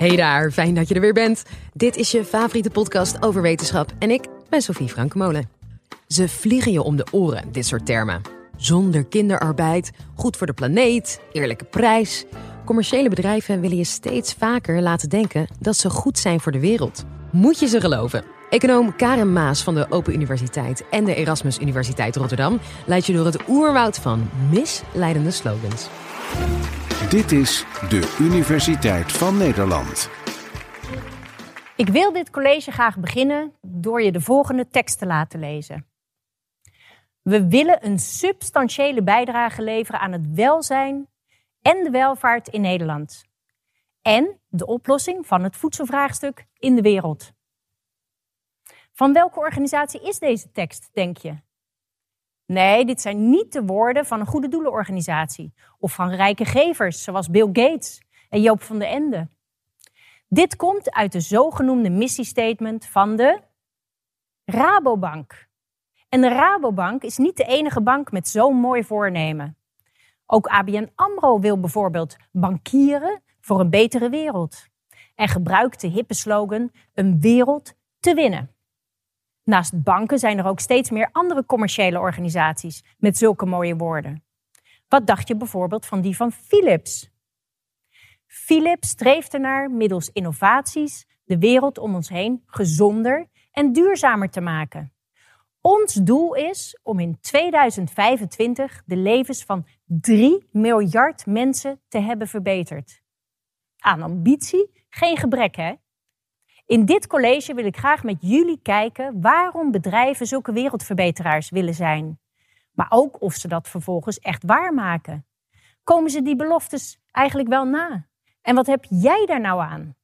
Hey daar, fijn dat je er weer bent. Dit is je favoriete podcast over wetenschap en ik ben Sophie Frankemolen. Ze vliegen je om de oren, dit soort termen. Zonder kinderarbeid, goed voor de planeet, eerlijke prijs. Commerciële bedrijven willen je steeds vaker laten denken dat ze goed zijn voor de wereld. Moet je ze geloven? Econoom Karen Maas van de Open Universiteit en de Erasmus Universiteit Rotterdam leidt je door het oerwoud van misleidende slogans. Dit is de Universiteit van Nederland. Ik wil dit college graag beginnen door je de volgende tekst te laten lezen. We willen een substantiële bijdrage leveren aan het welzijn en de welvaart in Nederland. En de oplossing van het voedselvraagstuk in de wereld. Van welke organisatie is deze tekst, denk je? Nee, dit zijn niet de woorden van een goede doelenorganisatie of van rijke gevers zoals Bill Gates en Joop van den Ende. Dit komt uit de zogenoemde missiestatement van de Rabobank. En de Rabobank is niet de enige bank met zo'n mooi voornemen. Ook ABN AMRO wil bijvoorbeeld bankieren voor een betere wereld. En gebruikt de hippe slogan een wereld te winnen. Naast banken zijn er ook steeds meer andere commerciële organisaties met zulke mooie woorden. Wat dacht je bijvoorbeeld van die van Philips? Philips streeft ernaar middels innovaties de wereld om ons heen gezonder en duurzamer te maken. Ons doel is om in 2025 de levens van 3 miljard mensen te hebben verbeterd. Aan ambitie geen gebrek, hè? In dit college wil ik graag met jullie kijken waarom bedrijven zulke wereldverbeteraars willen zijn. Maar ook of ze dat vervolgens echt waarmaken. Komen ze die beloftes eigenlijk wel na? En wat heb jij daar nou aan?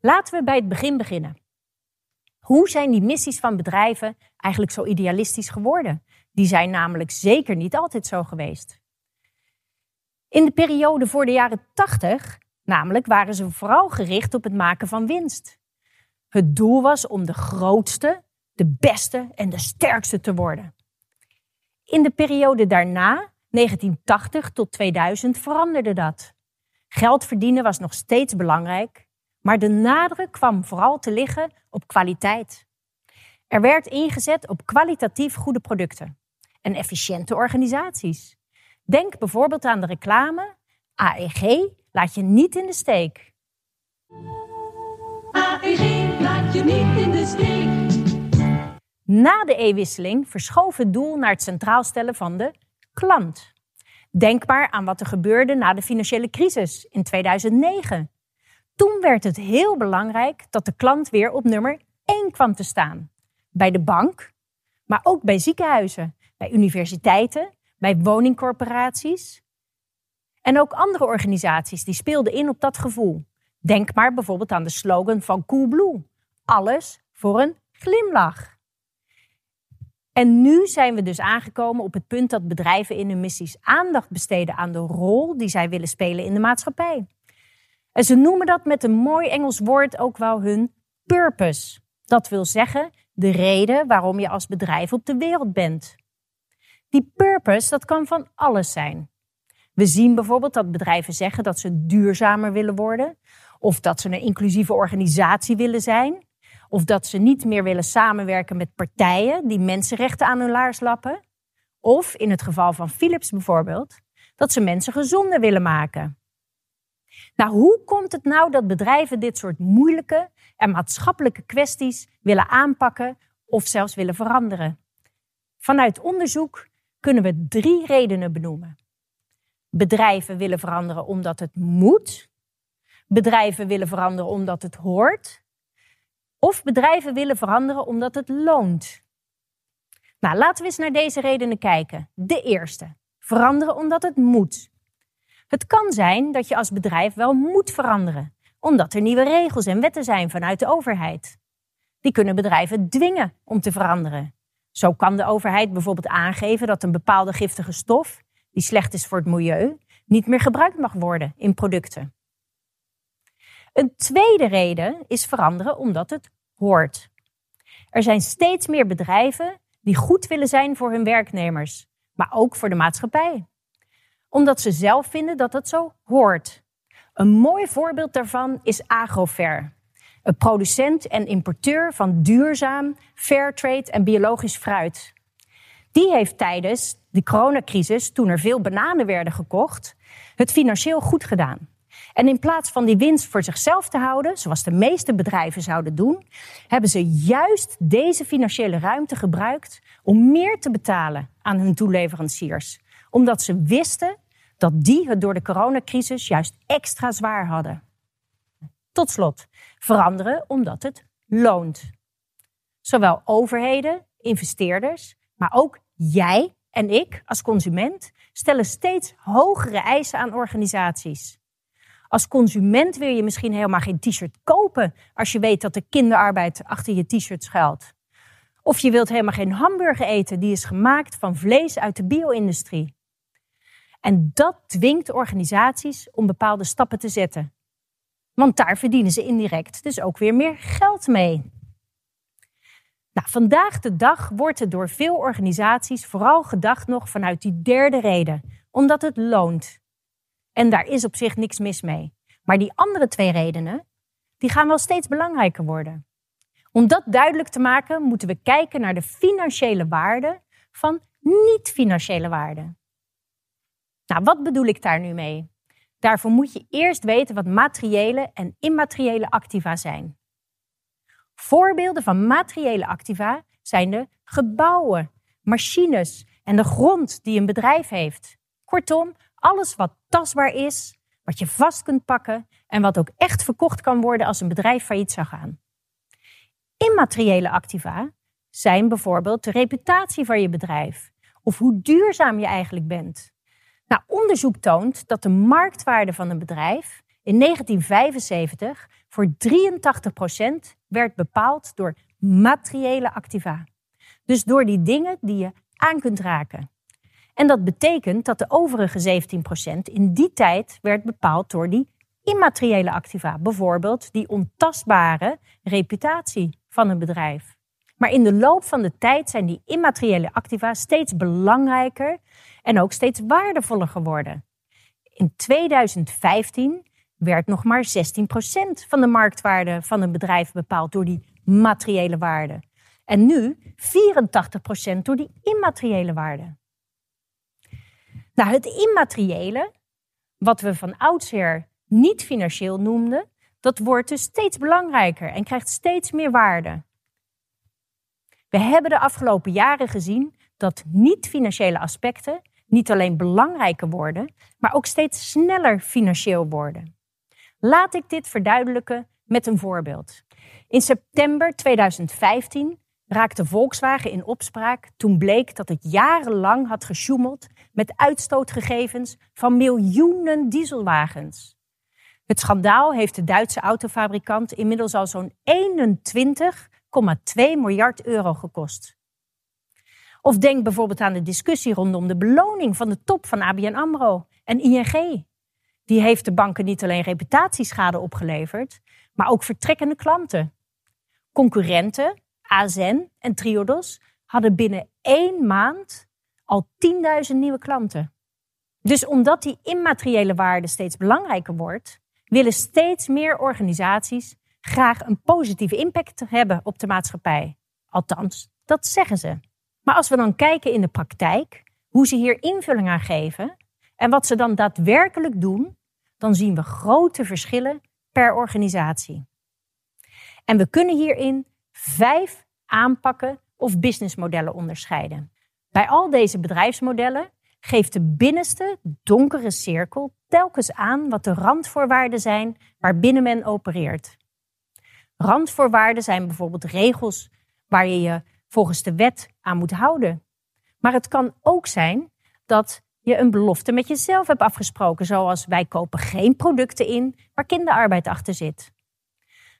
Laten we bij het begin beginnen. Hoe zijn die missies van bedrijven eigenlijk zo idealistisch geworden? Die zijn namelijk zeker niet altijd zo geweest. In de periode voor de jaren 80, namelijk, waren ze vooral gericht op het maken van winst. Het doel was om de grootste, de beste en de sterkste te worden. In de periode daarna, 1980 tot 2000, veranderde dat. Geld verdienen was nog steeds belangrijk, maar de nadruk kwam vooral te liggen op kwaliteit. Er werd ingezet op kwalitatief goede producten en efficiënte organisaties. Denk bijvoorbeeld aan de reclame: AEG laat je niet in de steek. Niet in de steek. Na de e-wisseling verschoof het doel naar het centraal stellen van de klant. Denk maar aan wat er gebeurde na de financiële crisis in 2009. Toen werd het heel belangrijk dat de klant weer op nummer 1 kwam te staan. Bij de bank, maar ook bij ziekenhuizen, bij universiteiten, bij woningcorporaties. En ook andere organisaties die speelden in op dat gevoel. Denk maar bijvoorbeeld aan de slogan van Coolblue. Alles voor een glimlach. En nu zijn we dus aangekomen op het punt dat bedrijven in hun missies aandacht besteden aan de rol die zij willen spelen in de maatschappij. En ze noemen dat met een mooi Engels woord ook wel hun purpose. Dat wil zeggen de reden waarom je als bedrijf op de wereld bent. Die purpose, dat kan van alles zijn. We zien bijvoorbeeld dat bedrijven zeggen dat ze duurzamer willen worden, of dat ze een inclusieve organisatie willen zijn, of dat ze niet meer willen samenwerken met partijen die mensenrechten aan hun laars lappen, of in het geval van Philips bijvoorbeeld, dat ze mensen gezonder willen maken. Nou, hoe komt het nou dat bedrijven dit soort moeilijke en maatschappelijke kwesties willen aanpakken of zelfs willen veranderen? Vanuit onderzoek kunnen we drie redenen benoemen. Bedrijven willen veranderen omdat het moet. Bedrijven willen veranderen omdat het hoort. Of bedrijven willen veranderen omdat het loont. Nou, laten we eens naar deze redenen kijken. De eerste. Veranderen omdat het moet. Het kan zijn dat je als bedrijf wel moet veranderen, omdat er nieuwe regels en wetten zijn vanuit de overheid. Die kunnen bedrijven dwingen om te veranderen. Zo kan de overheid bijvoorbeeld aangeven dat een bepaalde giftige stof, die slecht is voor het milieu, niet meer gebruikt mag worden in producten. Een tweede reden is veranderen omdat het hoort. Er zijn steeds meer bedrijven die goed willen zijn voor hun werknemers, maar ook voor de maatschappij. Omdat ze zelf vinden dat het zo hoort. Een mooi voorbeeld daarvan is Agrofair. Een producent en importeur van duurzaam, fairtrade en biologisch fruit. Die heeft tijdens de coronacrisis, toen er veel bananen werden gekocht, het financieel goed gedaan. En in plaats van die winst voor zichzelf te houden, zoals de meeste bedrijven zouden doen, hebben ze juist deze financiële ruimte gebruikt om meer te betalen aan hun toeleveranciers. Omdat ze wisten dat die het door de coronacrisis juist extra zwaar hadden. Tot slot, veranderen omdat het loont. Zowel overheden, investeerders, maar ook jij en ik als consument stellen steeds hogere eisen aan organisaties. Als consument wil je misschien helemaal geen t-shirt kopen als je weet dat er kinderarbeid achter je t-shirt schuilt. Of je wilt helemaal geen hamburger eten die is gemaakt van vlees uit de bio-industrie. En dat dwingt organisaties om bepaalde stappen te zetten. Want daar verdienen ze indirect dus ook weer meer geld mee. Nou, vandaag de dag wordt er door veel organisaties vooral gedacht nog vanuit die derde reden, omdat het loont. En daar is op zich niks mis mee. Maar die andere twee redenen, die gaan wel steeds belangrijker worden. Om dat duidelijk te maken, moeten we kijken naar de financiële waarde van niet-financiële waarden. Nou, wat bedoel ik daar nu mee? Daarvoor moet je eerst weten wat materiële en immateriële activa zijn. Voorbeelden van materiële activa zijn de gebouwen, machines en de grond die een bedrijf heeft. Kortom, alles wat tastbaar is, wat je vast kunt pakken en wat ook echt verkocht kan worden als een bedrijf failliet zou gaan. Immateriële activa zijn bijvoorbeeld de reputatie van je bedrijf of hoe duurzaam je eigenlijk bent. Nou, onderzoek toont dat de marktwaarde van een bedrijf in 1975 voor 83% werd bepaald door materiële activa. Dus door die dingen die je aan kunt raken. En dat betekent dat de overige 17% in die tijd werd bepaald door die immateriële activa. Bijvoorbeeld die ontastbare reputatie van een bedrijf. Maar in de loop van de tijd zijn die immateriële activa steeds belangrijker en ook steeds waardevoller geworden. In 2015 werd nog maar 16% van de marktwaarde van een bedrijf bepaald door die materiële waarde. En nu 84% door die immateriële waarde. Nou, het immateriële, wat we van oudsher niet financieel noemden, dat wordt dus steeds belangrijker en krijgt steeds meer waarde. We hebben de afgelopen jaren gezien dat niet-financiële aspecten niet alleen belangrijker worden, maar ook steeds sneller financieel worden. Laat ik dit verduidelijken met een voorbeeld. In september 2015 raakte Volkswagen in opspraak toen bleek dat het jarenlang had gesjoemeld met uitstootgegevens van miljoenen dieselwagens. Het schandaal heeft de Duitse autofabrikant inmiddels al zo'n 21,2 miljard euro gekost. Of denk bijvoorbeeld aan de discussie rondom de beloning van de top van ABN AMRO en ING. Die heeft de banken niet alleen reputatieschade opgeleverd, maar ook vertrekkende klanten. Concurrenten, ASN en Triodos, hadden binnen één maand al 10.000 nieuwe klanten. Dus omdat die immateriële waarde steeds belangrijker wordt, willen steeds meer organisaties graag een positieve impact hebben op de maatschappij. Althans, dat zeggen ze. Maar als we dan kijken in de praktijk, hoe ze hier invulling aan geven en wat ze dan daadwerkelijk doen, dan zien we grote verschillen per organisatie. En we kunnen hierin vijf aanpakken of businessmodellen onderscheiden. Bij al deze bedrijfsmodellen geeft de binnenste donkere cirkel telkens aan wat de randvoorwaarden zijn waarbinnen men opereert. Randvoorwaarden zijn bijvoorbeeld regels waar je je volgens de wet aan moet houden. Maar het kan ook zijn dat je een belofte met jezelf hebt afgesproken, zoals wij kopen geen producten in waar kinderarbeid achter zit.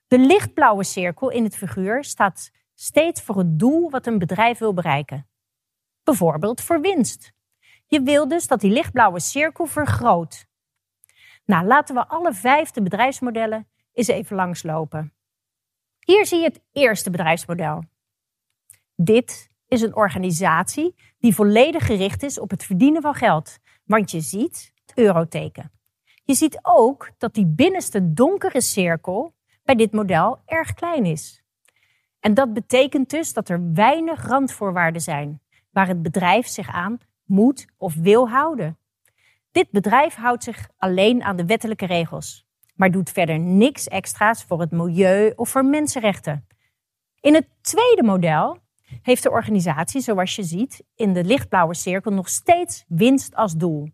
De lichtblauwe cirkel in het figuur staat steeds voor het doel wat een bedrijf wil bereiken. Bijvoorbeeld voor winst. Je wil dus dat die lichtblauwe cirkel vergroot. Nou, laten we alle vijfde bedrijfsmodellen eens even langslopen. Hier zie je het eerste bedrijfsmodel. Dit is een organisatie die volledig gericht is op het verdienen van geld. Want je ziet het euroteken. Je ziet ook dat die binnenste donkere cirkel bij dit model erg klein is. En dat betekent dus dat er weinig randvoorwaarden zijn waar het bedrijf zich aan moet of wil houden. Dit bedrijf houdt zich alleen aan de wettelijke regels, maar doet verder niks extra's voor het milieu of voor mensenrechten. In het tweede model heeft de organisatie, zoals je ziet, in de lichtblauwe cirkel nog steeds winst als doel.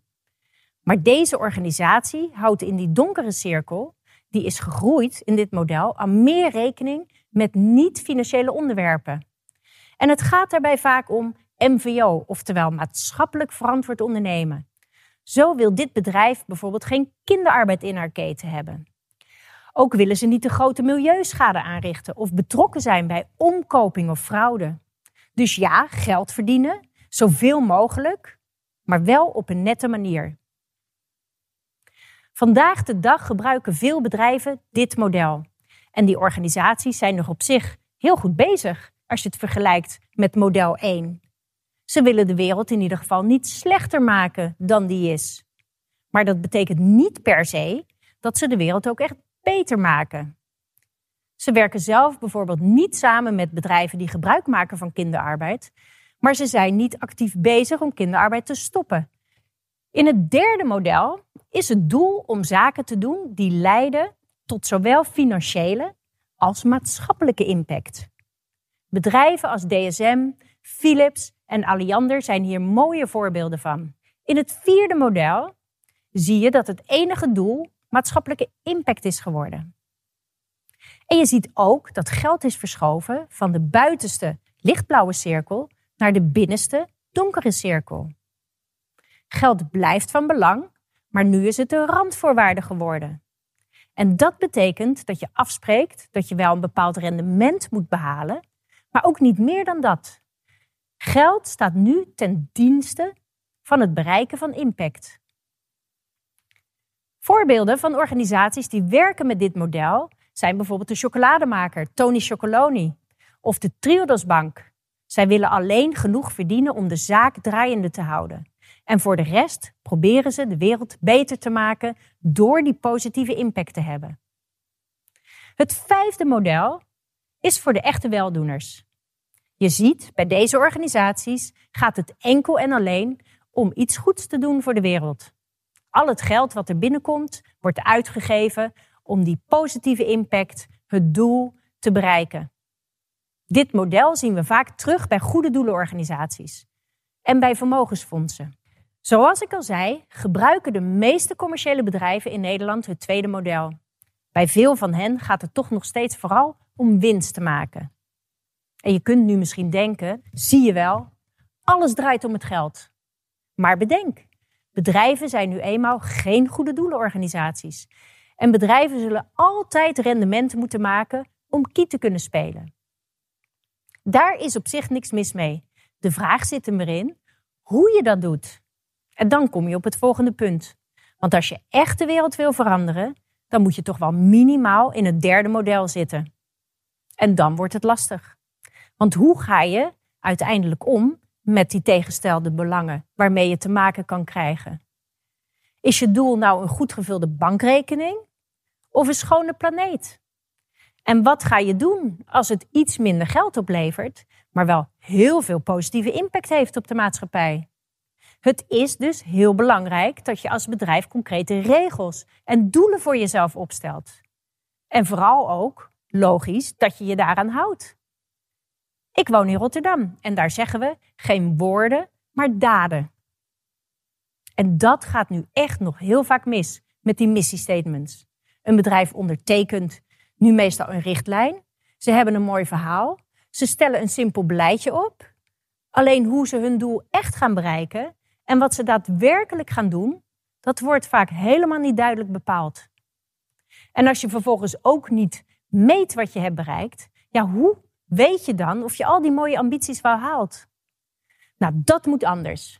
Maar deze organisatie houdt in die donkere cirkel, die is gegroeid in dit model, aan meer rekening met niet-financiële onderwerpen. En het gaat daarbij vaak om MVO, oftewel maatschappelijk verantwoord ondernemen. Zo wil dit bedrijf bijvoorbeeld geen kinderarbeid in haar keten hebben. Ook willen ze niet de grote milieuschade aanrichten of betrokken zijn bij omkoping of fraude. Dus ja, geld verdienen, zoveel mogelijk, maar wel op een nette manier. Vandaag de dag gebruiken veel bedrijven dit model. En die organisaties zijn nog op zich heel goed bezig als je het vergelijkt met model 1. Ze willen de wereld in ieder geval niet slechter maken dan die is. Maar dat betekent niet per se dat ze de wereld ook echt beter maken. Ze werken zelf bijvoorbeeld niet samen met bedrijven die gebruik maken van kinderarbeid, maar ze zijn niet actief bezig om kinderarbeid te stoppen. In het derde model is het doel om zaken te doen die leiden tot zowel financiële als maatschappelijke impact. Bedrijven als DSM, Philips en Alliander zijn hier mooie voorbeelden van. In het vierde model zie je dat het enige doel maatschappelijke impact is geworden. En je ziet ook dat geld is verschoven van de buitenste lichtblauwe cirkel naar de binnenste donkere cirkel. Geld blijft van belang, maar nu is het een randvoorwaarde geworden. En dat betekent dat je afspreekt dat je wel een bepaald rendement moet behalen, maar ook niet meer dan dat. Geld staat nu ten dienste van het bereiken van impact. Voorbeelden van organisaties die werken met dit model zijn bijvoorbeeld de chocolademaker Tony Chocoloni of de Triodos Bank. Zij willen alleen genoeg verdienen om de zaak draaiende te houden. En voor de rest proberen ze de wereld beter te maken door die positieve impact te hebben. Het vijfde model is voor de echte weldoeners. Je ziet, bij deze organisaties gaat het enkel en alleen om iets goeds te doen voor de wereld. Al het geld wat er binnenkomt, wordt uitgegeven om die positieve impact, het doel, te bereiken. Dit model zien we vaak terug bij goede doelenorganisaties en bij vermogensfondsen. Zoals ik al zei, gebruiken de meeste commerciële bedrijven in Nederland het tweede model. Bij veel van hen gaat het toch nog steeds vooral om winst te maken. En je kunt nu misschien denken, zie je wel, alles draait om het geld. Maar bedenk, bedrijven zijn nu eenmaal geen goede doelenorganisaties. En bedrijven zullen altijd rendementen moeten maken om kiet te kunnen spelen. Daar is op zich niks mis mee. De vraag zit er maar in hoe je dat doet. En dan kom je op het volgende punt. Want als je echt de wereld wil veranderen, dan moet je toch wel minimaal in het derde model zitten. En dan wordt het lastig. Want hoe ga je uiteindelijk om met die tegenstelde belangen waarmee je te maken kan krijgen? Is je doel nou een goed gevulde bankrekening of een schone planeet? En wat ga je doen als het iets minder geld oplevert, maar wel heel veel positieve impact heeft op de maatschappij? Het is dus heel belangrijk dat je als bedrijf concrete regels en doelen voor jezelf opstelt. En vooral ook, logisch, dat je je daaraan houdt. Ik woon in Rotterdam en daar zeggen we geen woorden, maar daden. En dat gaat nu echt nog heel vaak mis met die missiestatements. Een bedrijf ondertekent nu meestal een richtlijn. Ze hebben een mooi verhaal. Ze stellen een simpel beleidje op. Alleen hoe ze hun doel echt gaan bereiken en wat ze daadwerkelijk gaan doen, dat wordt vaak helemaal niet duidelijk bepaald. En als je vervolgens ook niet meet wat je hebt bereikt, ja, hoe weet je dan of je al die mooie ambities wel haalt? Nou, dat moet anders.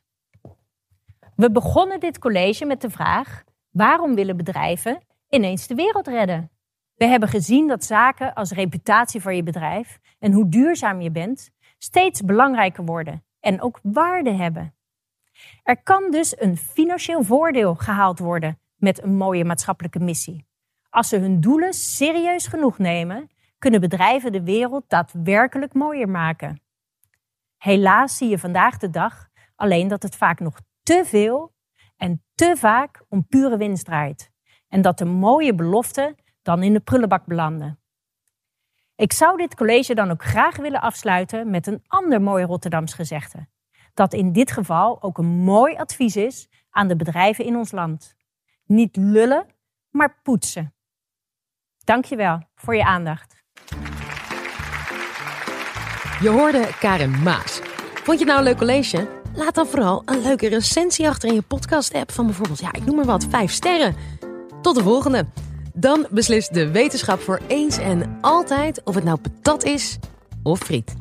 We begonnen dit college met de vraag: waarom willen bedrijven ineens de wereld redden? We hebben gezien dat zaken als reputatie voor je bedrijf en hoe duurzaam je bent steeds belangrijker worden en ook waarde hebben. Er kan dus een financieel voordeel gehaald worden met een mooie maatschappelijke missie. Als ze hun doelen serieus genoeg nemen, kunnen bedrijven de wereld daadwerkelijk mooier maken. Helaas zie je vandaag de dag alleen dat het vaak nog te veel en te vaak om pure winst draait. En dat de mooie beloften dan in de prullenbak belanden. Ik zou dit college dan ook graag willen afsluiten met een ander mooi Rotterdams gezegde. Dat in dit geval ook een mooi advies is aan de bedrijven in ons land. Niet lullen, maar poetsen. Dankjewel voor je aandacht. Je hoorde Karen Maas. Vond je het nou een leuk college? Laat dan vooral een leuke recensie achter in je podcast-app van bijvoorbeeld, ja, ik noem maar wat, vijf sterren. Tot de volgende. Dan beslist de wetenschap voor eens en altijd of het nou patat is of friet.